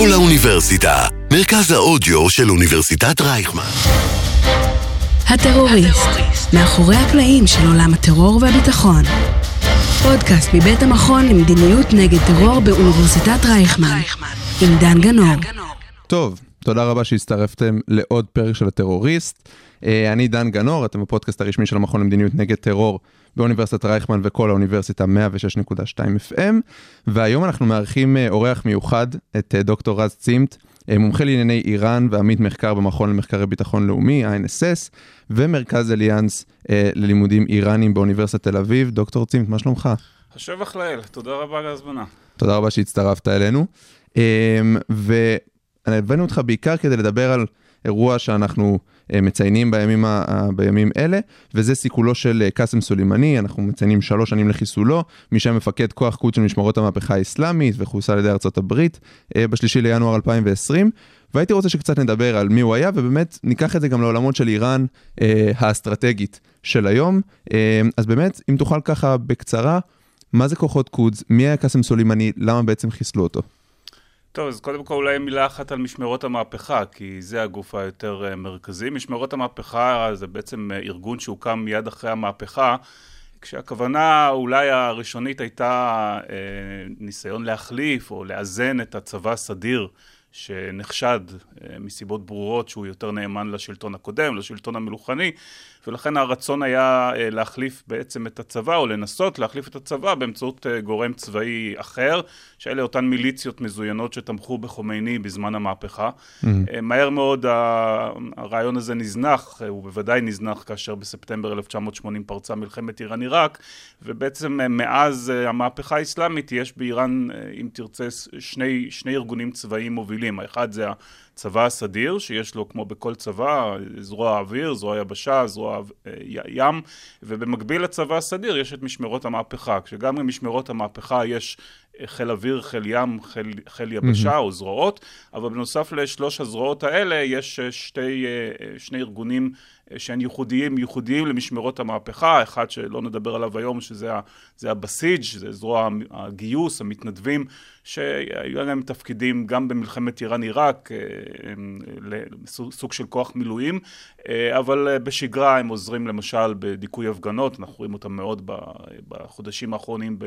כל האוניברסיטה, מרכז האודיו של אוניברסיטת רייכמן. הטרוריסט, מאחורי הקלעים של עולם הטרור והביטחון. פודקאסט מבית המכון למדיניות נגד טרור באוניברסיטת רייכמן, עם דן גנור. טוב, תודה רבה שהצטרפתם לעוד פרק של הטרוריסט. אה, אני דן גנור, אתם בפודקאסט הרשמי של המכון למדיניות נגד טרור באוניברסיטת רייכמן וכל האוניברסיטה 106.2 FM, והיום אנחנו מארחים אה, אורח מיוחד, את אה, דוקטור רז צימט, מומחה לענייני איראן ועמית מחקר במכון למחקרי ביטחון לאומי, ה-NSS, ומרכז אליאנס ללימודים איראנים באוניברסיטת תל אביב. דוקטור צימט, מה שלומך? השבח לאל, תודה רבה על ההזמנה. תודה רבה שהצטרפת אלינו. והבאנו אותך בעיקר כדי לדבר על אירוע שאנחנו אה, מציינים בימים, בימים אלה, וזה סיכולו של אה, קאסם סולימני, אנחנו מציינים שלוש שנים לחיסולו, מי שהיה מפקד כוח קוד של משמרות המהפכה האסלאמית וחוסה על ידי ארצות הברית אה, בשלישי לינואר 2020. והייתי רוצה שקצת נדבר על מי הוא היה, ובאמת ניקח את זה גם לעולמות של איראן אה, האסטרטגית של היום. אה, אז באמת, אם תוכל ככה בקצרה, מה זה כוחות קודס, מי היה קאסם סולימני, למה בעצם חיסלו אותו? טוב, אז קודם כל אולי מילה אחת על משמרות המהפכה, כי זה הגוף היותר אה, מרכזי. משמרות המהפכה זה בעצם אה, ארגון שהוקם מיד אחרי המהפכה, כשהכוונה אולי הראשונית הייתה אה, ניסיון להחליף או לאזן את הצבא הסדיר שנחשד אה, מסיבות ברורות שהוא יותר נאמן לשלטון הקודם, לשלטון המלוכני, ולכן הרצון היה אה, להחליף בעצם את הצבא, או לנסות להחליף את הצבא באמצעות אה, גורם צבאי אחר, שאלה אותן מיליציות מזוינות שתמכו בחומייני בזמן המהפכה. Mm-hmm. מהר מאוד הרעיון הזה נזנח, הוא בוודאי נזנח כאשר בספטמבר 1980 פרצה מלחמת איראן-עיראק, ובעצם מאז המהפכה האסלאמית יש באיראן, אם תרצה, שני, שני ארגונים צבאיים מובילים. האחד זה הצבא הסדיר, שיש לו כמו בכל צבא, זרוע אוויר, זרוע יבשה, זרוע אה, ים, ובמקביל לצבא הסדיר יש את משמרות המהפכה, כשגם במשמרות המהפכה יש אה, חיל אוויר, חיל ים, חיל, חיל יבשה mm-hmm. או זרועות, אבל בנוסף לשלוש הזרועות האלה יש אה, שתי, שני ארגונים שהם ייחודיים, ייחודיים למשמרות המהפכה, אחד שלא נדבר עליו היום, שזה הבסיג', זה זרוע הגיוס, המתנדבים, שהיו להם תפקידים גם במלחמת איראן-עיראק, סוג של כוח מילואים, אבל בשגרה הם עוזרים למשל בדיכוי הפגנות, אנחנו רואים אותם מאוד בחודשים האחרונים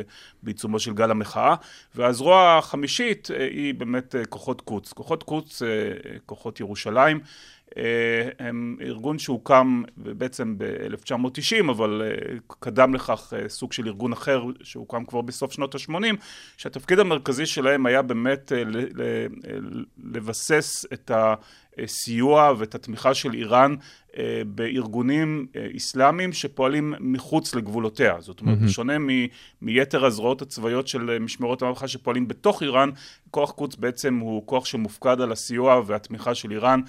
בעיצומו של גל המחאה, והזרוע החמישית היא באמת כוחות קוץ, כוחות קוץ, כוחות ירושלים, אה, הם ארגון שהוקם בעצם ב-1990, אבל אה, קדם לכך אה, סוג של ארגון אחר שהוקם כבר בסוף שנות ה-80, שהתפקיד המרכזי שלהם היה באמת לבסס את הסיוע ואת התמיכה של איראן אה, בארגונים אה, אסלאמיים שפועלים מחוץ לגבולותיה. זאת אומרת, mm-hmm. בשונה מ- מיתר הזרועות הצבאיות של אה, משמרות המהפכה שפועלים בתוך איראן, כוח קוץ בעצם הוא כוח שמופקד על הסיוע והתמיכה של איראן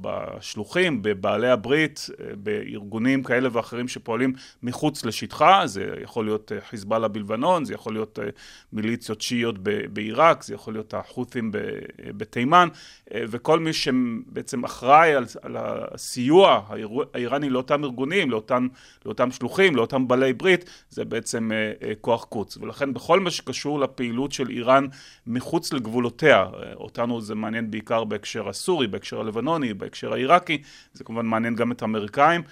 בשלוחים, בבעלי הברית, בארגונים כאלה ואחרים שפועלים מחוץ לשטחה. זה יכול להיות חיזבאללה בלבנון, זה יכול להיות מיליציות שיעיות בעיראק, זה יכול להיות החות'ים בתימן, וכל מי שבעצם אחראי על, על הסיוע האיראני לאותם ארגונים, לאותם, לאותם שלוחים, לאותם בעלי ברית, זה בעצם אה, אה, כוח קוץ. ולכן בכל מה שקשור לפעילות של איראן מחוץ לגבולותיה, אה, אותנו זה מעניין בעיקר בהקשר הסורי, בהקשר הלבנוני, בהקשר העיראקי, זה כמובן מעניין גם את האמריקאים,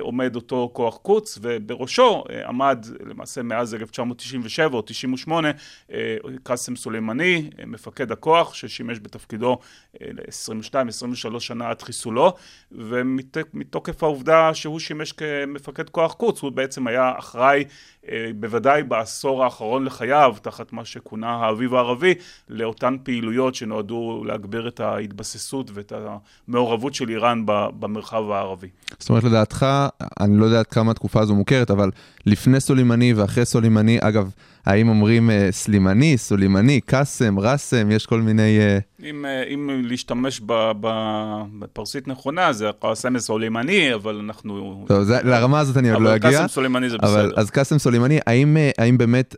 עומד אותו כוח קוץ, ובראשו אה, עמד למעשה מאז 1997 או 98 אה, קאסם סולימני, מפקד הכוח, ששימש בתפקידו ל-22-23 שנה עד חיסולו, ומתוקף העובדה שהוא שימש כמפקד כוח קוץ, הוא בעצם היה אחראי בוודאי בעשור האחרון לחייו, תחת מה שכונה האביב הערבי, לאותן פעילויות שנועדו להגביר את ההתבססות ואת המעורבות של איראן במרחב הערבי. זאת אומרת, לדעתך, אני לא יודע עד כמה התקופה הזו מוכרת, אבל לפני סולימני ואחרי סולימני, אגב, האם אומרים uh, סלימני, סולימני, קאסם, ראסם, יש כל מיני... Uh... אם, uh, אם להשתמש בפרסית נכונה, זה קאסם סולימני, אבל אנחנו... טוב, זה, לרמה הזאת אני עוד לא אגיע. אבל קאסם סולימני זה אבל, בסדר. אז קאסם סולימני, האם, האם באמת,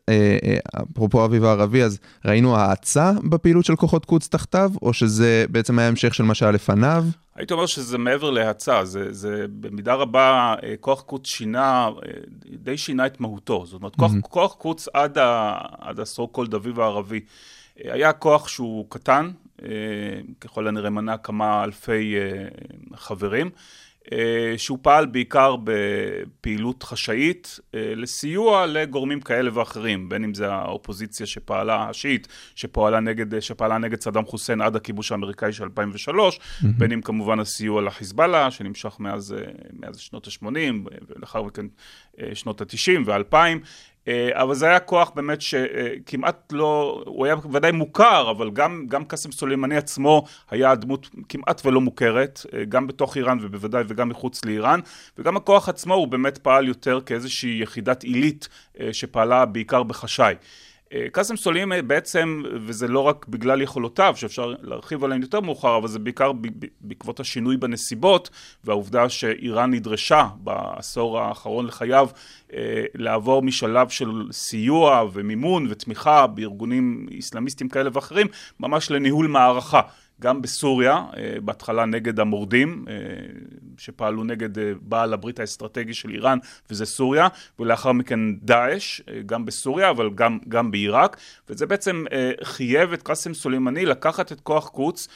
אפרופו אביב הערבי, אז ראינו האצה בפעילות של כוחות קודס תחתיו, או שזה בעצם היה המשך של מה שהיה לפניו? הייתי אומר שזה מעבר להאצה, זה, זה במידה רבה כוח קוץ שינה, די שינה את מהותו. זאת אומרת, כוח, mm-hmm. כוח קוץ עד ה-so called אביב הערבי. היה כוח שהוא קטן, ככל הנראה מנה כמה אלפי חברים. אה, שהוא פעל בעיקר בפעילות חשאית אה, לסיוע לגורמים כאלה ואחרים, בין אם זה האופוזיציה שפעלה, השיעית, שפעלה נגד, שפעלה נגד סדאם חוסיין עד הכיבוש האמריקאי של 2003, mm-hmm. בין אם כמובן הסיוע לחיזבאללה, שנמשך מאז, אה, מאז שנות ה-80, ולאחר מכן שנות ה-90 ו-2000. אה, אבל זה היה כוח באמת שכמעט לא, הוא היה ודאי מוכר, אבל גם, גם קאסם סולימני עצמו היה דמות כמעט ולא מוכרת, אה, גם בתוך איראן ובוודאי וגם מחוץ לאיראן, וגם הכוח עצמו הוא באמת פעל יותר כאיזושהי יחידת עילית אה, שפעלה בעיקר בחשאי. קאסם סולימי בעצם, וזה לא רק בגלל יכולותיו, שאפשר להרחיב עליהן יותר מאוחר, אבל זה בעיקר בעקבות השינוי בנסיבות, והעובדה שאיראן נדרשה בעשור האחרון לחייו אה, לעבור משלב של סיוע ומימון ותמיכה בארגונים איסלאמיסטיים כאלה ואחרים, ממש לניהול מערכה. גם בסוריה, אה, בהתחלה נגד המורדים, אה, שפעלו נגד אה, בעל הברית האסטרטגי של איראן, וזה סוריה, ולאחר מכן דאעש, גם בסוריה, אבל גם, גם בעיראק, וזה בעצם חייב את קאסם סולימני לקחת את כוח קוץ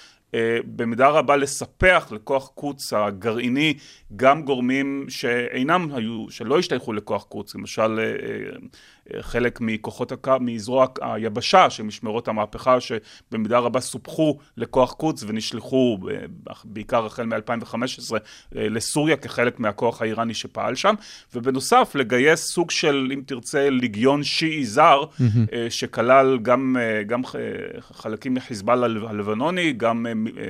במידה רבה לספח לכוח קוץ הגרעיני גם גורמים שאינם היו, שלא השתייכו לכוח קוץ, למשל חלק מכוחות, הק... מזרוע היבשה של משמרות המהפכה שבמידה רבה סופחו לכוח קודס ונשלחו בעיקר החל מ-2015 לסוריה כחלק מהכוח האיראני שפעל שם ובנוסף לגייס סוג של אם תרצה ליגיון שיעי זר mm-hmm. שכלל גם, גם חלקים מחיזבאללה הלבנוני גם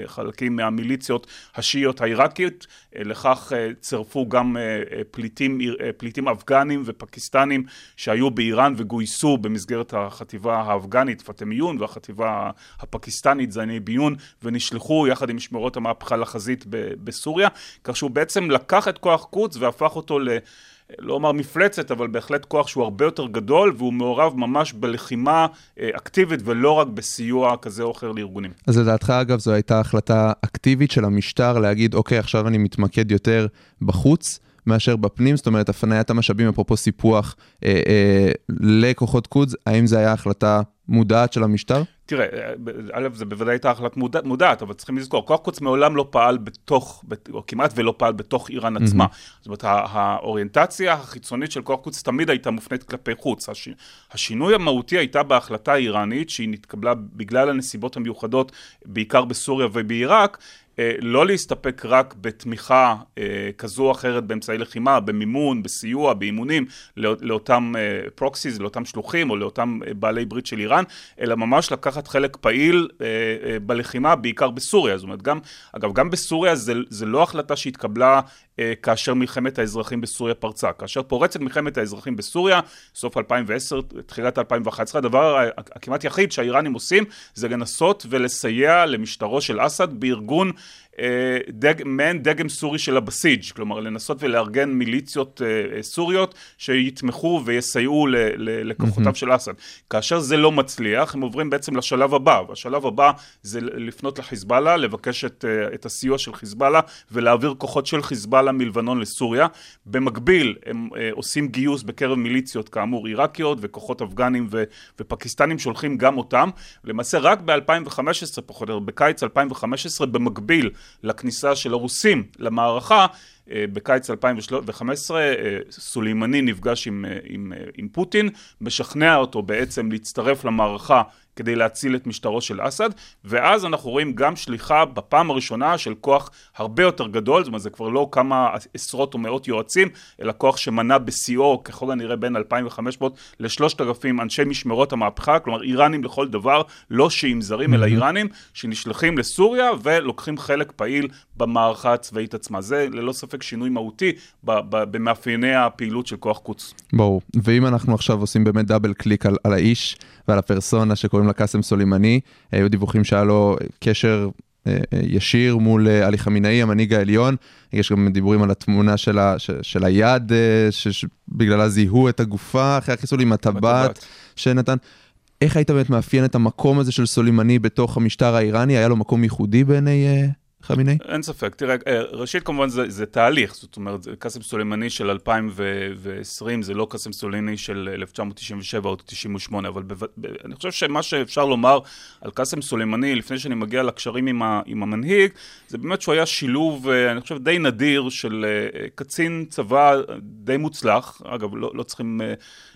חלקים מהמיליציות השיעיות העיראקיות לכך צירפו גם פליטים, פליטים אפגנים ופקיסטנים שהיו באיראן וגויסו במסגרת החטיבה האפגנית פטמיון והחטיבה הפקיסטנית זייני ביון ונשלחו יחד עם משמרות המהפכה לחזית בסוריה כך שהוא בעצם לקח את כוח קוץ והפך אותו ל... לא אומר מפלצת, אבל בהחלט כוח שהוא הרבה יותר גדול והוא מעורב ממש בלחימה אה, אקטיבית ולא רק בסיוע כזה או אחר לארגונים. אז לדעתך אגב זו הייתה החלטה אקטיבית של המשטר להגיד אוקיי עכשיו אני מתמקד יותר בחוץ מאשר בפנים, זאת אומרת, הפניית המשאבים, אפרופו סיפוח אה, אה, לכוחות קודס, האם זו הייתה החלטה מודעת של המשטר? תראה, א', זה בוודאי הייתה החלטה מודע, מודעת, אבל צריכים לזכור, כוח קודס מעולם לא פעל בתוך, או כמעט ולא פעל בתוך איראן עצמה. Mm-hmm. זאת אומרת, האוריינטציה החיצונית של כוח קודס תמיד הייתה מופנית כלפי חוץ. הש, השינוי המהותי הייתה בהחלטה האיראנית, שהיא נתקבלה בגלל הנסיבות המיוחדות, בעיקר בסוריה ובעיראק, אה, לא להסתפק רק בתמיכה אה, כזו או אחרת באמצעי לחימה, במימון, בסיוע, באימונים לא, לאותם פרוקסיס, אה, לאותם שלוחים או לאותם בעלי ברית של איראן, אלא ממש לקחת חלק פעיל בלחימה, בעיקר בסוריה. זאת אומרת, גם, אגב, גם בסוריה זה, זה לא החלטה שהתקבלה כאשר מלחמת האזרחים בסוריה פרצה. כאשר פורצת מלחמת האזרחים בסוריה, סוף 2010, תחילת 2011, הדבר הכמעט יחיד שהאיראנים עושים זה לנסות ולסייע למשטרו של אסד בארגון אה, דג, מעין דגם סורי של הבסיג', כלומר לנסות ולארגן מיליציות אה, אה, סוריות שיתמכו ויסייעו ל, ל, לכוחותיו mm-hmm. של אסד. כאשר זה לא מצליח, הם עוברים בעצם לשלב הבא, והשלב הבא זה לפנות לחיזבאללה, לבקש את, את הסיוע של חיזבאללה ולהעביר כוחות של חיזבאללה מלבנון לסוריה. במקביל הם עושים גיוס בקרב מיליציות כאמור עיראקיות וכוחות אפגנים ו, ופקיסטנים שולחים גם אותם. למעשה רק ב-2015 פחות או יותר, בקיץ 2015 במקביל לכניסה של הרוסים למערכה אה, בקיץ 2015 אה, סולימני נפגש עם, אה, עם, עם פוטין, משכנע אותו בעצם להצטרף למערכה כדי להציל את משטרו של אסד, ואז אנחנו רואים גם שליחה בפעם הראשונה של כוח הרבה יותר גדול, זאת אומרת זה כבר לא כמה עשרות או מאות יועצים, אלא כוח שמנה בשיאו ככל הנראה בין 2,500 ל-3,000 אנשי משמרות המהפכה, כלומר איראנים לכל דבר, לא שיעים זרים, אלא איראנים, שנשלחים לסוריה ולוקחים חלק פעיל במערכה הצבאית עצמה. זה ללא ספק שינוי מהותי במאפייני הפעילות של כוח קוץ. ברור, ואם אנחנו עכשיו עושים באמת דאבל קליק על, על האיש ועל הפרסונה שקוראים לה קאסם סולימני, היו דיווחים שהיה לו קשר אה, אה, ישיר מול אה, עלי חמינאי, המנהיג העליון. יש גם דיבורים על התמונה של, ה, של היד, שבגללה זיהו את הגופה אחרי החיסול עם הטבעת שנתן. איך היית באמת מאפיין את המקום הזה של סולימני בתוך המשטר האיראני? היה לו מקום ייחודי בעיני חמיני? אין ספק. תראה, אה, ראשית כמובן זה, זה תהליך, זאת אומרת, קאסם סולימני של 2020 זה לא קאסם סולימני של 1997 או 98, אבל בו... אני חושב שמה שאפשר לומר על קאסם סולימני, לפני שאני מגיע לקשרים עם, ה... עם המנהיג, זה באמת שהוא היה שילוב, אה, אני חושב, די נדיר של אה, קצין צבא די מוצלח, אגב, לא, לא צריכים...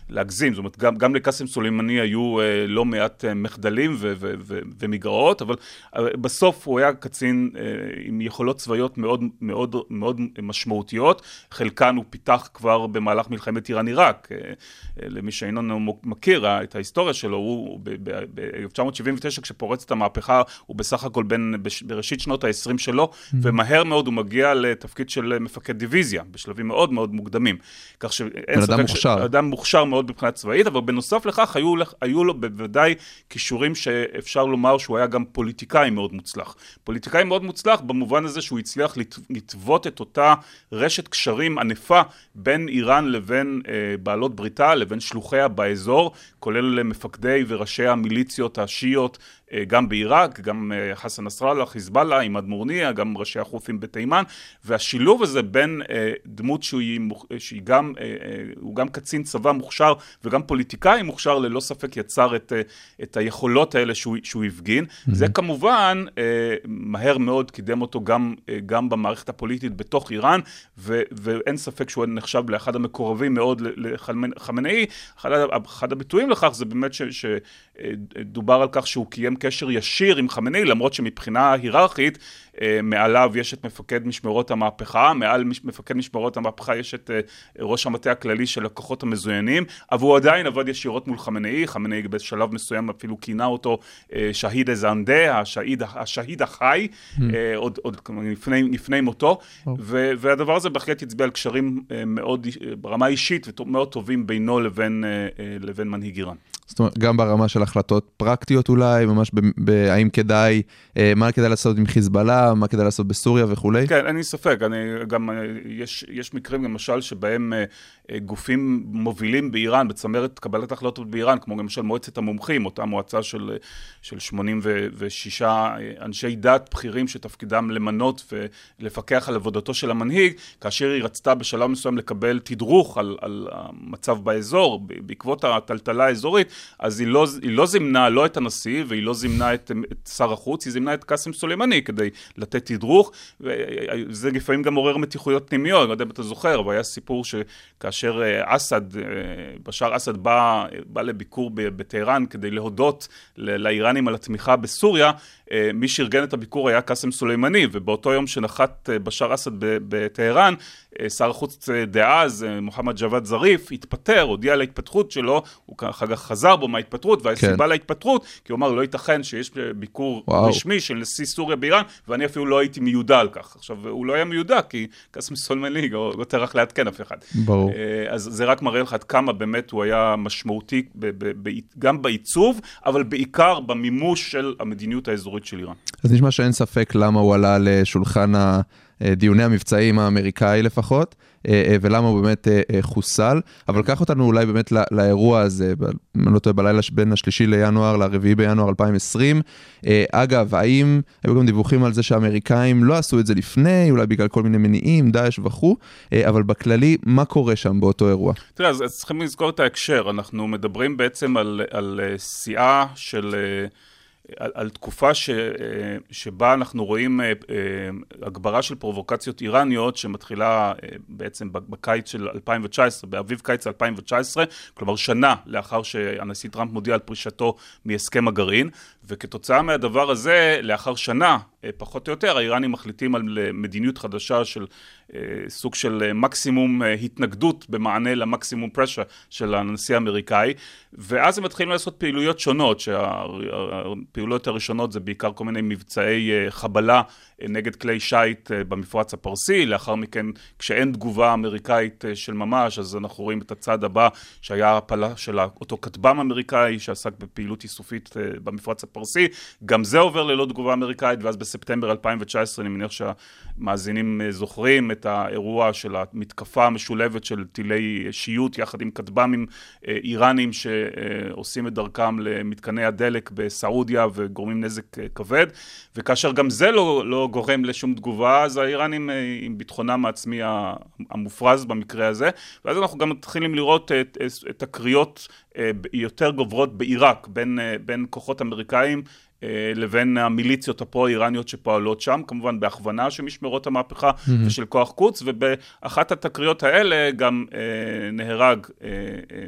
להגזים, זאת אומרת, גם, גם לקאסם סולימני היו אה, לא מעט אה, מחדלים ו- ו- ו- ומגרעות, אבל אה, בסוף הוא היה קצין אה, עם יכולות צבאיות מאוד, מאוד, מאוד משמעותיות, חלקן הוא פיתח כבר במהלך מלחמת איראן-עיראק. אה, אה, למי שאינו מכיר את ההיסטוריה שלו, הוא ב-1979 כשפורצת המהפכה, הוא בסך הכל בין, בראשית שנות ה-20 שלו, mm-hmm. ומהר מאוד הוא מגיע לתפקיד של מפקד דיוויזיה, בשלבים מאוד מאוד מוקדמים. כך שאין ספק... אדם מוכשר. אדם מוכשר מאוד מבחינה צבאית, אבל בנוסף לכך היו, היו לו בוודאי כישורים שאפשר לומר שהוא היה גם פוליטיקאי מאוד מוצלח. פוליטיקאי מאוד מוצלח במובן הזה שהוא הצליח לטוות את אותה רשת קשרים ענפה בין איראן לבין אה, בעלות בריתה, לבין שלוחיה באזור, כולל מפקדי וראשי המיליציות השיעיות גם בעיראק, גם אה, חסן נסראללה, חיזבאללה, עם אדמורניה, גם ראשי החות'ים בתימן, והשילוב הזה בין אה, דמות שהיא, שהיא גם, הוא גם קצין צבא מוכשר וגם פוליטיקאי מוכשר, ללא ספק יצר את, את היכולות האלה שהוא, שהוא הפגין. Mm-hmm. זה כמובן מהר מאוד קידם אותו גם, גם במערכת הפוליטית בתוך איראן, ו, ואין ספק שהוא נחשב לאחד המקורבים מאוד לחמינאי. אחד, אחד הביטויים לכך זה באמת שדובר על כך שהוא קיים קשר ישיר עם חמינאי, למרות שמבחינה היררכית אה, מעליו יש את מפקד משמרות המהפכה, מעל מפקד משמרות המהפכה יש את אה, ראש המטה הכללי של הכוחות המזוינים, אבל הוא עדיין עבד ישירות מול חמינאי, חמינאי בשלב מסוים אפילו כינה אותו אה, שהיד א-זנדה, השהיד, השהיד החי, mm. עוד, עוד לפני, לפני מותו, oh. ו, והדבר הזה בהחלט הצביע על קשרים מאוד, ברמה אישית ומאוד טובים בינו לבין, לבין מנהיג איראן. זאת אומרת, גם ברמה של החלטות פרקטיות אולי, ממש בהאם כדאי, אה, מה כדאי לעשות עם חיזבאללה, מה כדאי לעשות בסוריה וכולי? כן, אין לי ספק. אני גם, אה, יש, יש מקרים למשל שבהם אה, גופים מובילים באיראן, בצמרת קבלת החלטות באיראן, כמו למשל מועצת המומחים, אותה מועצה של, של 86 אנשי דת בכירים שתפקידם למנות ולפקח על עבודתו של המנהיג, כאשר היא רצתה בשלב מסוים לקבל תדרוך על, על המצב באזור, בעקבות הטלטלה האזורית, אז היא לא, היא לא זימנה לא את הנשיא והיא לא זימנה את, את שר החוץ, היא זימנה את קאסם סולימני כדי לתת תדרוך, וזה לפעמים גם עורר מתיחויות פנימיות, אני לא יודע אם אתה זוכר, אבל היה סיפור שכאשר אה, אסד, אה, בשאר אסד בא, בא לביקור בטהרן כדי להודות לאיראנים על התמיכה בסוריה, אה, מי שארגן את הביקור היה קאסם סולימני, ובאותו יום שנחת בשאר אסד בטהרן, שר החוץ דאז, מוחמד ג'וואד זריף, התפטר, הודיע על ההתפטרות שלו, הוא אחר כך חזר בו מההתפטרות, והסיבה כן. להתפטרות, כי הוא אמר, לא ייתכן שיש ביקור וואו. רשמי של נשיא סוריה באיראן, ואני אפילו לא הייתי מיודע על כך. עכשיו, הוא לא היה מיודע, כי קאסם סולימני לא טרח לעדכן אף אחד. ברור. אז זה רק מראה לך עד כמה באמת הוא היה משמעותי, גם בעיצוב, אבל בעיקר במימוש של המדיניות האזורית של איראן. אז נשמע שאין ספק למה הוא עלה לשולחן דיוני המבצעים האמריקאי לפחות, ולמה הוא באמת חוסל. אבל קח אותנו אולי באמת לאירוע הזה, אם אני לא טועה, בלילה בין השלישי לינואר לרביעי בינואר 2020. אגב, האם היו גם דיווחים על זה שהאמריקאים לא עשו את זה לפני, אולי בגלל כל מיני מניעים, דאעש וכו', אבל בכללי, מה קורה שם באותו אירוע? תראה, אז צריכים לזכור את ההקשר, אנחנו מדברים בעצם על, על שיאה של... על, על תקופה ש, אה, שבה אנחנו רואים אה, אה, הגברה של פרובוקציות איראניות שמתחילה בעצם בקיץ של 2019, באביב קיץ 2019, כלומר שנה לאחר שהנשיא טראמפ מודיע על פרישתו מהסכם הגרעין, וכתוצאה מהדבר הזה, לאחר שנה, פחות או יותר, האיראנים מחליטים על מדיניות חדשה של סוג של מקסימום התנגדות במענה למקסימום פרשה של הנשיא האמריקאי, ואז הם מתחילים לעשות פעילויות שונות, שה... הפעולות הראשונות זה בעיקר כל מיני מבצעי אה, חבלה אה, נגד כלי שיט אה, במפרץ הפרסי, לאחר מכן כשאין תגובה אמריקאית של ממש אז אנחנו רואים את הצד הבא שהיה הפלה של אותו כטב"ם אמריקאי שעסק בפעילות איסופית במפרץ הפרסי, גם זה עובר ללא תגובה אמריקאית ואז בספטמבר 2019 אני מניח שהמאזינים זוכרים את האירוע של המתקפה המשולבת של טילי שיוט יחד עם כטב"מים איראנים שעושים את דרכם למתקני הדלק בסעודיה וגורמים נזק כבד, וכאשר גם זה לא, לא גורם לשום תגובה, אז האיראנים עם ביטחונם העצמי המופרז במקרה הזה, ואז אנחנו גם מתחילים לראות את, את הקריאות יותר גוברות בעיראק בין, בין כוחות אמריקאים אה, לבין המיליציות הפרו-איראניות שפועלות שם, כמובן בהכוונה של משמרות המהפכה mm-hmm. ושל כוח קוץ, ובאחת התקריות האלה גם אה, נהרג אה, אה,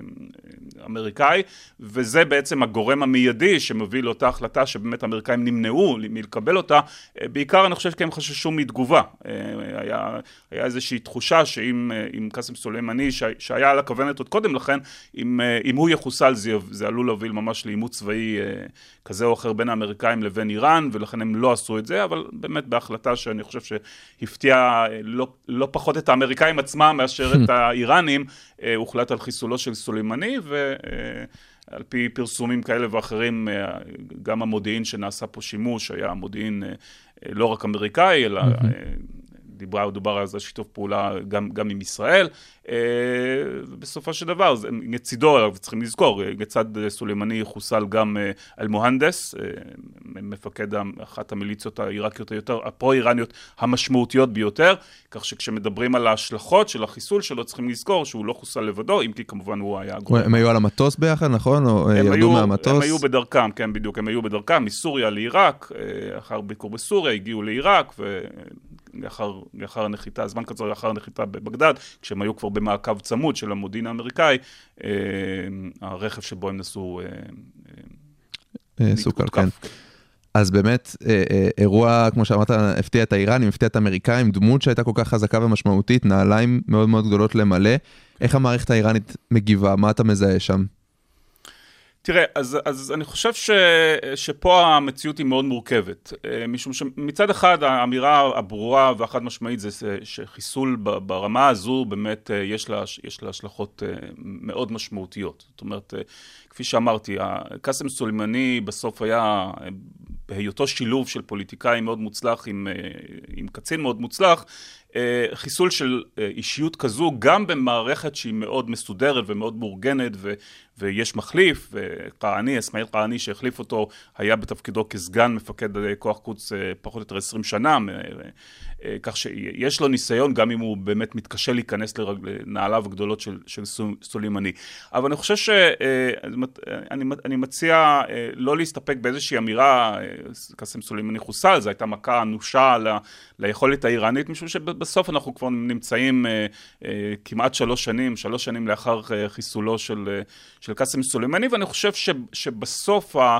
אמריקאי, וזה בעצם הגורם המיידי שמביא לאותה החלטה שבאמת האמריקאים נמנעו מלקבל אותה, אה, בעיקר אני חושב כי הם חששו מתגובה. אה, היה, היה איזושהי תחושה שאם אה, קאסם סולימני, שהיה על הכוונת עוד קודם לכן, אם, אה, אם הוא יחוסל זה, זה עלול להוביל ממש לעימות צבאי אה, כזה או אחר בין האמריקאים לבין איראן, ולכן הם לא עשו את זה, אבל באמת בהחלטה שאני חושב שהפתיעה לא, לא פחות את האמריקאים עצמם מאשר את האיראנים, אה, הוחלט על חיסולו של סולימני, ועל פי פרסומים כאלה ואחרים, אה, גם המודיעין שנעשה פה שימוש היה מודיעין אה, לא רק אמריקאי, אלא... דיברה, דובר על זה שיתוף פעולה גם, גם עם ישראל, בסופו של דבר, מצידו, צריכים לזכור, לצד סולימני חוסל גם אל-מוהנדס, מפקד אחת המיליציות העיראקיות היותר, הפרו-איראניות המשמעותיות ביותר, כך שכשמדברים על ההשלכות של החיסול שלו, צריכים לזכור שהוא לא חוסל לבדו, אם כי כמובן הוא היה... הם היו על המטוס ביחד, נכון? או ירדו היו, מהמטוס? הם היו בדרכם, כן, בדיוק, הם היו בדרכם מסוריה לעיראק, אחר ביקור בסוריה, הגיעו לעיראק, ולאחר הנחיתה, זמן קצר לאחר הנחיתה בבגדד, כשהם היו כבר במעקב צמוד של המודיעין האמריקאי, אה, הרכב שבו הם נסעו... אה, אה, סוכר, כן. אז באמת, אירוע, כמו שאמרת, הפתיע את האיראנים, הפתיע את האמריקאים, דמות שהייתה כל כך חזקה ומשמעותית, נעליים מאוד מאוד גדולות למלא. איך המערכת האיראנית מגיבה? מה אתה מזהה שם? תראה, אז, אז אני חושב ש, שפה המציאות היא מאוד מורכבת, אה, משום שמצד אחד האמירה הברורה והחד משמעית זה שחיסול ברמה הזו באמת אה, יש לה, יש לה השלכות אה, מאוד משמעותיות. זאת אומרת, כפי שאמרתי, קאסם סולימני בסוף היה בהיותו שילוב של פוליטיקאי מאוד מוצלח עם, עם קצין מאוד מוצלח, חיסול של אה, אישיות כזו גם במערכת שהיא מאוד מסודרת ומאוד מאורגנת ו, ויש מחליף, וקרעני, אסמאעיל קרעני שהחליף אותו היה בתפקידו כסגן מפקד כוח קוץ אה, פחות או יותר עשרים שנה כך שיש לו ניסיון גם אם הוא באמת מתקשה להיכנס לנעליו הגדולות של, של סולימני. אבל אני חושב שאני מציע לא להסתפק באיזושהי אמירה קאסם סולימני חוסל זו הייתה מכה אנושה ליכולת האיראנית משום שבסוף אנחנו כבר נמצאים אה, אה, כמעט שלוש שנים, שלוש שנים לאחר אה, חיסולו של, של קאסם סולימני ואני חושב ש, שבסוף ה...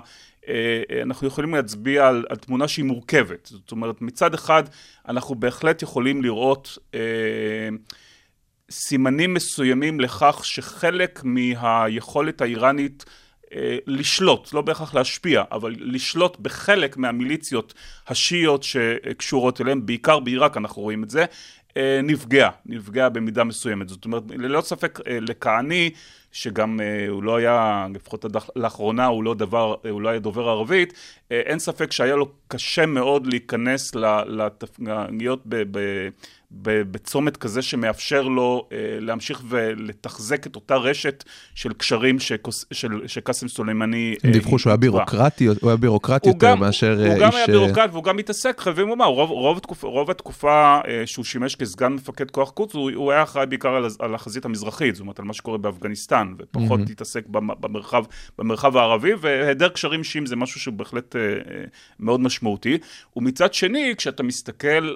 אנחנו יכולים להצביע על, על תמונה שהיא מורכבת. זאת אומרת, מצד אחד אנחנו בהחלט יכולים לראות אה, סימנים מסוימים לכך שחלק מהיכולת האיראנית אה, לשלוט, לא בהכרח להשפיע, אבל לשלוט בחלק מהמיליציות השיעיות שקשורות אליהם, בעיקר בעיראק אנחנו רואים את זה, אה, נפגע, נפגע במידה מסוימת. זאת אומרת, ללא ספק אה, לכהני, שגם הוא לא היה, לפחות לאחרונה הוא לא, דבר, הוא לא היה דובר ערבית, אין ספק שהיה לו קשה מאוד להיכנס, להיות ב... ב בצומת כזה שמאפשר לו אה, להמשיך ולתחזק את אותה רשת של קשרים שקאסם סולימני... הם דיווחו שהוא היה בירוקרטי, הוא היה בירוקרטי יותר מאשר איש... הוא גם היה בירוקרט והוא גם מתעסק, חייבים לומר, רוב, רוב, התקופ, רוב התקופה אה, שהוא שימש כסגן מפקד כוח קוץ, הוא, הוא היה אחראי בעיקר על, על החזית המזרחית, זאת אומרת על מה שקורה באפגניסטן, ופחות mm-hmm. התעסק במרחב, במרחב הערבי, והיעדר קשרים אישיים זה משהו שהוא בהחלט אה, מאוד משמעותי. ומצד שני, כשאתה מסתכל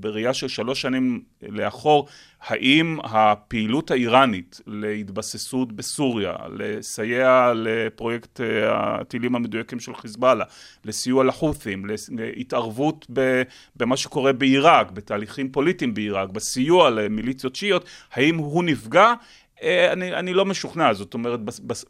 בראייה של שלוש שנים לאחור, האם הפעילות האיראנית להתבססות בסוריה, לסייע לפרויקט אה, הטילים המדויקים של חיזבאללה, לסיוע לחות'ים, להתערבות במה שקורה בעיראק, בתהליכים פוליטיים בעיראק, בסיוע למיליציות שיעיות, האם הוא נפגע? אה, אני, אני לא משוכנע, זאת אומרת,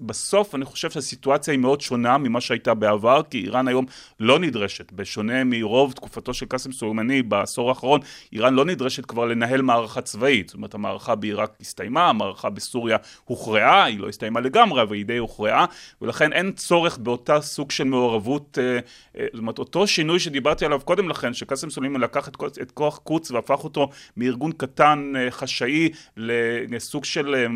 בסוף אני חושב שהסיטואציה היא מאוד שונה ממה שהייתה בעבר, כי איראן היום לא נדרשת, בשונה מרוב תקופתו של קאסם סולימני בעשור האחרון, איראן לא נדרשת כבר לנהל מערכה צבאית, זאת אומרת, המערכה בעיראק הסתיימה, המערכה בסוריה הוכרעה, היא לא הסתיימה לגמרי, אבל היא די הוכרעה, ולכן אין צורך באותה סוג של מעורבות, אה, אה, זאת אומרת, אותו שינוי שדיברתי עליו קודם לכן, שקאסם סולימני לקח את, כוח קוץ והפך אותו מארגון קטן חשאי לסוג של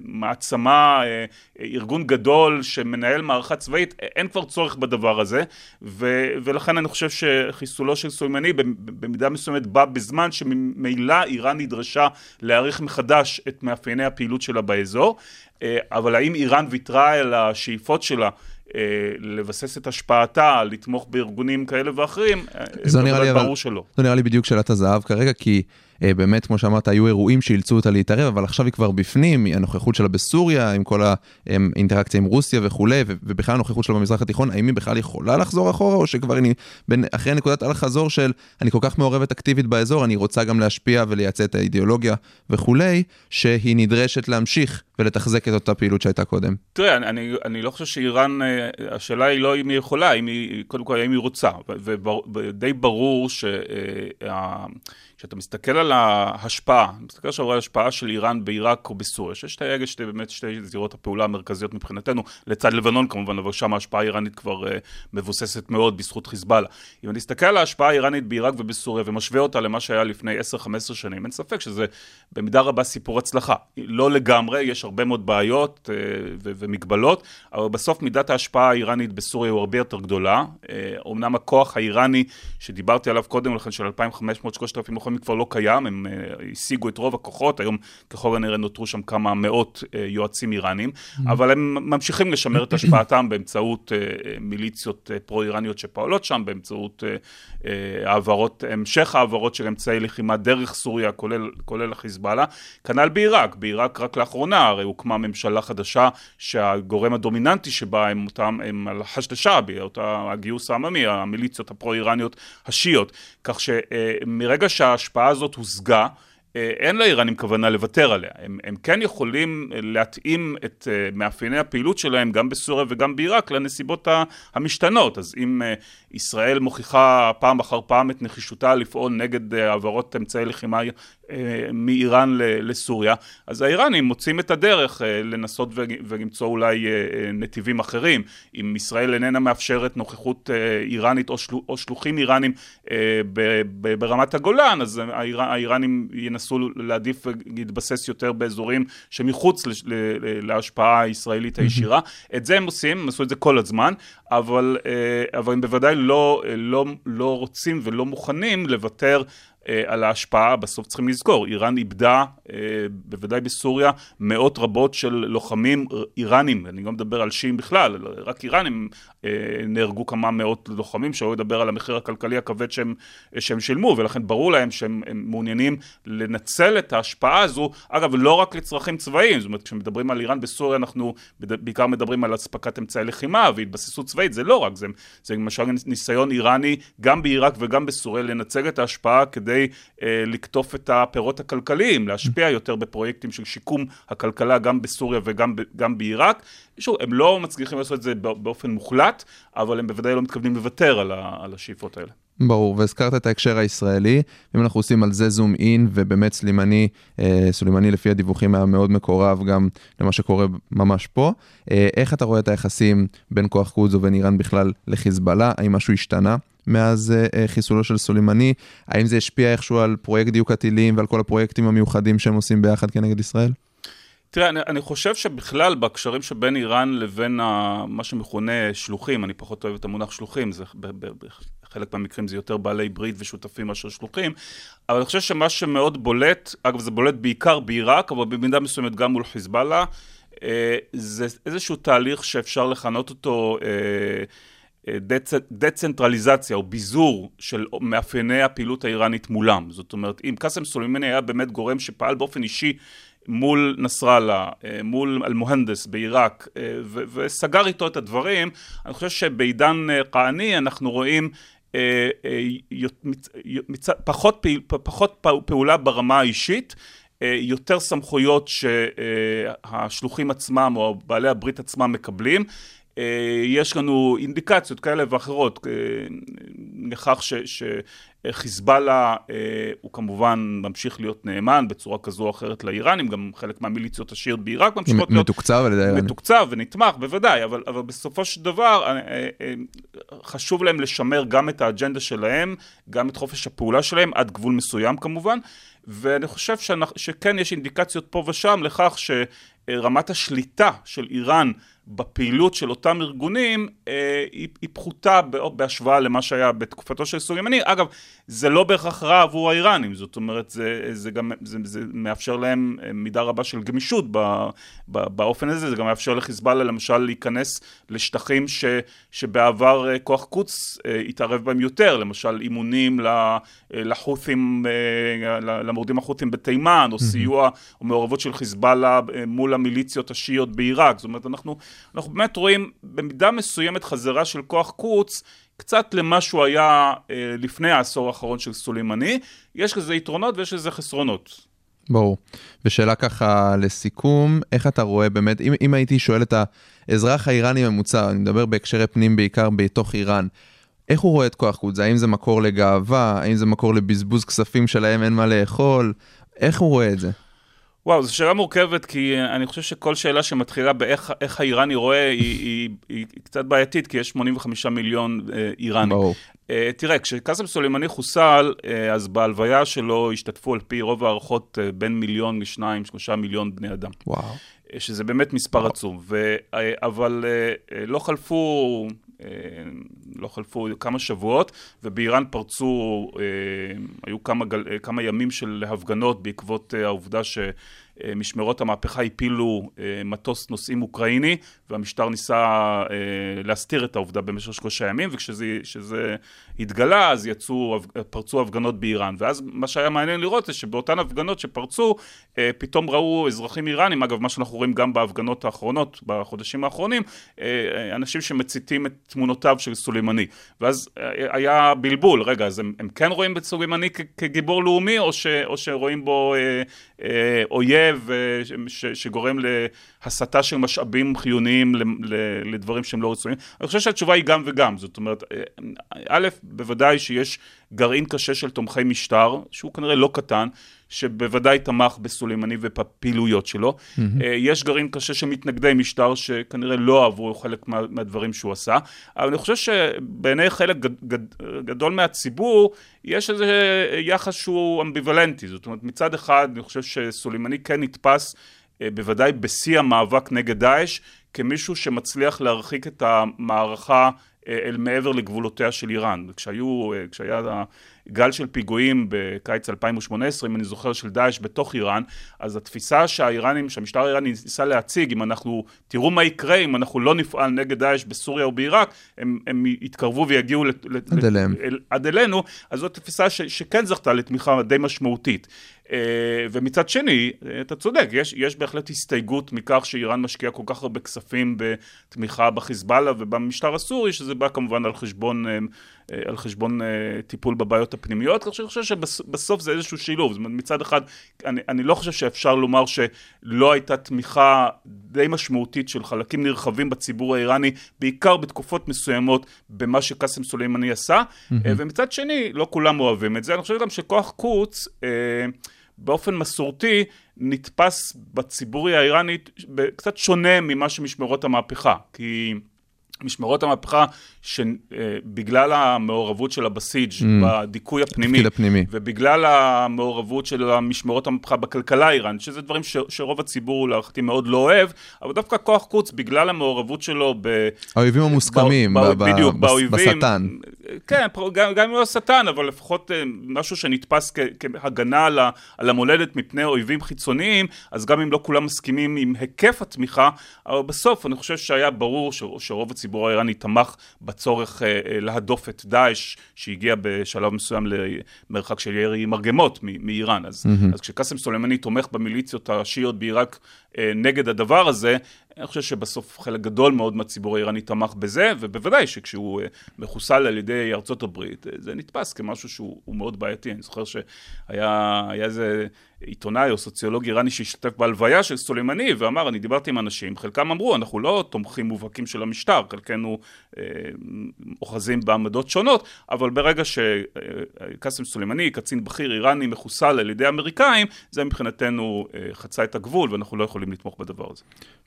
מעצמה, אה, ארגון גדול שמנהל מערכה צבאית, אין כבר צורך בדבר הזה, ו, ולכן אני חושב שחיסולו של סולימני במידה מסוימת בא בזמן שממילא איראן נדרשה להעריך מחדש את מאפייני הפעילות שלה באזור, אה, אבל האם איראן ויתרה על השאיפות שלה אה, לבסס את השפעתה, לתמוך בארגונים כאלה ואחרים, זה נראה לי ברור שלא. זה נראה לי בדיוק שאלת הזהב כרגע, כי אה, באמת, כמו שאמרת, היו אירועים שאילצו אותה להתערב, אבל עכשיו היא כבר בפנים, הנוכחות שלה בסוריה, עם כל האינטראקציה עם רוסיה וכולי, ובכלל הנוכחות שלה במזרח התיכון, האם היא בכלל יכולה לחזור אחורה, או שכבר אני, בין, אחרי נקודת אל-חזור של אני כל כך מעורבת אקטיבית באזור, אני רוצה גם להשפיע ולייצא את האידיאולוגיה וכולי, שהיא נדרשת להמשיך ולתחזק את אותה פעילות שהייתה קודם. תראה, אני, אני, אני לא חושב שאיראן, אה, השאלה היא לא אם היא יכולה, אם היא, קודם כל האם היא רוצה, ודי ברור שה... אה, מסתכל על ההשפעה, מסתכל עכשיו על ההשפעה של איראן בעיראק או בסוריה, שיש שתי, שתי, באמת שתי זירות הפעולה המרכזיות מבחינתנו, לצד לבנון כמובן, אבל שם ההשפעה האיראנית כבר uh, מבוססת מאוד בזכות חיזבאללה. אם אני אסתכל על ההשפעה האיראנית בעיראק ובסוריה ומשווה אותה למה שהיה לפני 10-15 שנים, אין ספק שזה במידה רבה סיפור הצלחה. לא לגמרי, יש הרבה מאוד בעיות uh, ו- ומגבלות, אבל בסוף מידת ההשפעה האיראנית בסוריה הוא הרבה יותר גדולה. Uh, אמנם הכוח האיראני שדיברתי עליו קודם לכן, של 2,500-3,000 לוחמים כבר לא קיים, הם uh, השיגו את רוב הכוחות, היום ככל הנראה נותרו שם כמה מאות uh, יועצים איראנים, mm-hmm. אבל הם ממשיכים לשמר את השפעתם באמצעות uh, מיליציות פרו-איראניות שפועלות שם, באמצעות העברות, המשך העברות של אמצעי לחימה דרך סוריה, כולל, כולל החיזבאללה. כנ"ל בעיראק, בעיראק רק לאחרונה הרי הוקמה ממשלה חדשה שהגורם הדומיננטי שבה הם אותם, הם על חשד שעבי אותה הגיוס העממי, המיליציות הפרו-איראניות השיעיות, כך שמרגע שה... ההשפעה הזאת הושגה, אה, אין לאיראנים כוונה לוותר עליה. הם, הם כן יכולים להתאים את אה, מאפייני הפעילות שלהם גם בסוריה וגם בעיראק לנסיבות המשתנות. אז אם אה, ישראל מוכיחה פעם אחר פעם את נחישותה לפעול נגד העברות אמצעי לחימה מאיראן לסוריה, אז האיראנים מוצאים את הדרך לנסות ולמצוא אולי נתיבים אחרים. אם ישראל איננה מאפשרת נוכחות איראנית או, של, או שלוחים איראנים ברמת הגולן, אז האיראנים ינסו להעדיף ולהתבסס יותר באזורים שמחוץ להשפעה הישראלית הישירה. את זה הם עושים, הם עשו את זה כל הזמן, אבל, אה, אבל הם בוודאי לא, לא, לא רוצים ולא מוכנים לוותר אה, על ההשפעה, בסוף צריכים לזכור, איראן איבדה, אה, בוודאי בסוריה, מאות רבות של לוחמים איראנים, אני לא מדבר על שיעים בכלל, רק איראנים אה, נהרגו כמה מאות לוחמים, שלא לדבר על המחיר הכלכלי הכבד שהם, שהם שילמו, ולכן ברור להם שהם מעוניינים לנצל את ההשפעה הזו, אגב, לא רק לצרכים צבאיים, זאת אומרת, כשמדברים על איראן בסוריה, אנחנו בעיקר מדברים על אספקת אמצעי לחימה והתבססות צבאית, זה לא רק, זה, זה למשל ניסיון איראני, גם בעיראק וגם בסוריה, לנצל את ההשפעה כדי כדי אה, לקטוף את הפירות הכלכליים, להשפיע יותר בפרויקטים של שיקום הכלכלה גם בסוריה וגם גם בעיראק. שוב, הם לא מצליחים לעשות את זה באופן מוחלט, אבל הם בוודאי לא מתכוונים לוותר על, על השאיפות האלה. ברור, והזכרת את ההקשר הישראלי, אם אנחנו עושים על זה זום אין, ובאמת סלימני, אה, סולימני לפי הדיווחים היה מאוד מקורב גם למה שקורה ממש פה, אה, איך אתה רואה את היחסים בין כוח קודס ובין איראן בכלל לחיזבאללה, האם משהו השתנה? מאז uh, חיסולו של סולימני, האם זה השפיע איכשהו על פרויקט דיוק הטילים ועל כל הפרויקטים המיוחדים שהם עושים ביחד כנגד ישראל? תראה, אני, אני חושב שבכלל בהקשרים שבין איראן לבין ה, מה שמכונה שלוחים, אני פחות אוהב את המונח שלוחים, זה בחלק מהמקרים זה יותר בעלי ברית ושותפים מאשר שלוחים, אבל אני חושב שמה שמאוד בולט, אגב זה בולט בעיקר בעיראק, אבל במידה מסוימת גם מול חיזבאללה, אה, זה איזשהו תהליך שאפשר לכנות אותו אה, דצ... דצנטרליזציה או ביזור של מאפייני הפעילות האיראנית מולם. זאת אומרת, אם קאסם סולימני היה באמת גורם שפעל באופן אישי מול נסראללה, אה, מול אל-מוהנדס בעיראק, אה, ו- וסגר איתו את הדברים, אני חושב שבעידן כהני אה, אנחנו רואים פחות, פחות פעולה ברמה האישית, יותר סמכויות שהשלוחים עצמם או בעלי הברית עצמם מקבלים. יש לנו אינדיקציות כאלה ואחרות לכך שחיזבאללה הוא כמובן ממשיך להיות נאמן בצורה כזו או אחרת לאיראנים, גם חלק מהמיליציות השיעיות בעיראק ממשיכות להיות... מתוקצב על ידי האיראנים. מתוקצב ונתמך, בוודאי, אבל, אבל בסופו של דבר חשוב להם לשמר גם את האג'נדה שלהם, גם את חופש הפעולה שלהם, עד גבול מסוים כמובן, ואני חושב שכן יש אינדיקציות פה ושם לכך שרמת השליטה של איראן בפעילות של אותם ארגונים אה, היא, היא פחותה בהשוואה למה שהיה בתקופתו של סולימני. אגב, זה לא בהכרח רע עבור האיראנים, זאת אומרת, זה, זה גם זה, זה מאפשר להם מידה רבה של גמישות ב, ב, באופן הזה, זה גם מאפשר לחיזבאללה למשל להיכנס לשטחים ש, שבעבר אה, כוח קוץ אה, התערב בהם יותר, למשל אימונים לחות'ים, למורדים החות'ים בתימן, או סיוע או מעורבות של חיזבאללה מול המיליציות השיעיות בעיראק, זאת אומרת, אנחנו אנחנו באמת רואים במידה מסוימת חזרה של כוח קוץ קצת למה שהוא היה אה, לפני העשור האחרון של סולימני. יש לזה יתרונות ויש לזה חסרונות. ברור. ושאלה ככה לסיכום, איך אתה רואה באמת, אם, אם הייתי שואל את האזרח האיראני הממוצע, אני מדבר בהקשרי פנים בעיקר בתוך איראן, איך הוא רואה את כוח קוץ? האם זה מקור לגאווה? האם זה מקור לבזבוז כספים שלהם אין מה לאכול? איך הוא רואה את זה? וואו, זו שאלה מורכבת, כי אני חושב שכל שאלה שמתחילה באיך האיראני רואה, היא, היא, היא, היא קצת בעייתית, כי יש 85 מיליון אה, איראנים. ברור. אה, תראה, כשקאסם סולימני חוסל, אה, אז בהלוויה שלו השתתפו על פי רוב הערכות אה, בין מיליון לשניים, שלושה מיליון בני אדם. וואו. אה, שזה באמת מספר וואו. עצום. ו, אה, אבל אה, אה, לא חלפו אה, לא חלפו כמה שבועות, ובאיראן פרצו, אה, היו כמה, אה, כמה ימים של הפגנות בעקבות העובדה ש... משמרות המהפכה הפילו מטוס נוסעים אוקראיני והמשטר ניסה להסתיר את העובדה במשך שלושה ימים וכשזה התגלה אז יצאו, פרצו הפגנות באיראן. ואז מה שהיה מעניין לראות זה שבאותן הפגנות שפרצו פתאום ראו אזרחים איראנים, אגב מה שאנחנו רואים גם בהפגנות האחרונות בחודשים האחרונים, אנשים שמציתים את תמונותיו של סולימני. ואז היה בלבול, רגע אז הם, הם כן רואים את סולימני כגיבור לאומי או, ש, או שרואים בו אה, אה, אויב אה, ש, שגורם להסטה של משאבים חיוניים לדברים שהם לא רצויים. אני חושב שהתשובה היא גם וגם, זאת אומרת, אה, א', בוודאי שיש גרעין קשה של תומכי משטר, שהוא כנראה לא קטן, שבוודאי תמך בסולימני ובפעילויות שלו. Mm-hmm. יש גרעין קשה של מתנגדי משטר שכנראה לא אהבו חלק מה, מהדברים שהוא עשה, אבל אני חושב שבעיני חלק גד, גד, גדול מהציבור יש איזה יחס שהוא אמביוולנטי, זאת אומרת מצד אחד אני חושב שסולימני כן נתפס אה, בוודאי בשיא המאבק נגד דאעש כמישהו שמצליח להרחיק את המערכה אה, אל מעבר לגבולותיה של איראן. כשהיו, כשהיה גל של פיגועים בקיץ 2018, אם אני זוכר, של דאעש בתוך איראן, אז התפיסה שהאיראנים, שהמשטר האיראני ניסה להציג, אם אנחנו, תראו מה יקרה אם אנחנו לא נפעל נגד דאעש בסוריה או בעיראק, הם, הם יתקרבו ויגיעו לת, עד, אליהם. אל, עד אלינו, אז זאת תפיסה ש, שכן זכתה לתמיכה די משמעותית. Uh, ומצד שני, uh, אתה צודק, יש, יש בהחלט הסתייגות מכך שאיראן משקיעה כל כך הרבה כספים בתמיכה בחיזבאללה ובמשטר הסורי, שזה בא כמובן על חשבון אה, על חשבון אה, טיפול בבעיות הפנימיות, אני חושב שבסוף זה איזשהו שילוב, זאת אומרת מצד אחד אני, אני לא חושב שאפשר לומר שלא הייתה תמיכה די משמעותית של חלקים נרחבים בציבור האיראני, בעיקר בתקופות מסוימות במה שקאסם סולימני עשה, mm-hmm. ומצד שני לא כולם אוהבים את זה, אני חושב גם שכוח קוץ באופן מסורתי נתפס בציבורי האיראני קצת שונה ממה שמשמרות המהפכה, כי משמרות המהפכה שבגלל המעורבות של הבסיג' mm. בדיכוי הפנימי, הפנימי ובגלל המעורבות של המשמרות המהפכה בכלכלה האיראנית, שזה דברים ש, שרוב הציבור להערכתי מאוד לא אוהב, אבל דווקא כוח קוץ בגלל המעורבות שלו ב... האויבים המוסכמים, ב, ב, בדיוק, ב, באויבים, בשטן. כן, גם, גם אם לא שטן, אבל לפחות אה, משהו שנתפס כ, כהגנה על, ה, על המולדת מפני אויבים חיצוניים, אז גם אם לא כולם מסכימים עם היקף התמיכה, אבל בסוף אני חושב שהיה ברור ש, שרוב הציבור האיראני תמך בצורך אה, אה, להדוף את דאעש, שהגיע בשלב מסוים למרחק של ירי מרגמות מאיראן. אז, mm-hmm. אז כשקאסם סולימני תומך במיליציות השיעיות בעיראק אה, נגד הדבר הזה, אני חושב שבסוף חלק גדול מאוד מהציבור האיראני תמך בזה, ובוודאי שכשהוא מחוסל על ידי ארצות הברית, זה נתפס כמשהו שהוא מאוד בעייתי. אני זוכר שהיה איזה עיתונאי או סוציולוג איראני שהשתתף בהלוויה של סולימני ואמר, אני דיברתי עם אנשים, חלקם אמרו, אנחנו לא תומכים מובהקים של המשטר, חלקנו אה, אוחזים בעמדות שונות, אבל ברגע שקאסם סולימני, קצין בכיר איראני מחוסל על ידי האמריקאים, זה מבחינתנו אה, חצה את הגבול ואנחנו לא יכולים לתמוך בדבר הזה.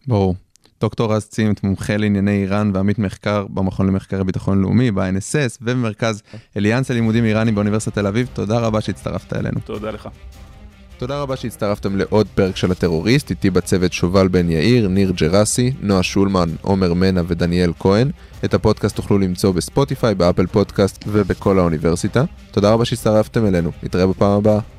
ברור. דוקטור רז צימת, מומחה לענייני איראן ועמית מחקר במכון למחקרי ביטחון לאומי, ב-INSS ובמרכז אליאנס ללימודים איראנים באוניברסיטת תל אביב, תודה רבה שהצטרפת אלינו. תודה לך. תודה רבה שהצטרפתם לעוד פרק של הטרוריסט, איתי בצוות שובל בן יאיר, ניר ג'רסי, נועה שולמן, עומר מנה ודניאל כהן. את הפודקאסט תוכלו למצוא בספוטיפיי, באפל פודקאסט ובכל האוניברסיטה. תודה רבה שהצטרפתם אלינו, נתראה בפעם הבאה.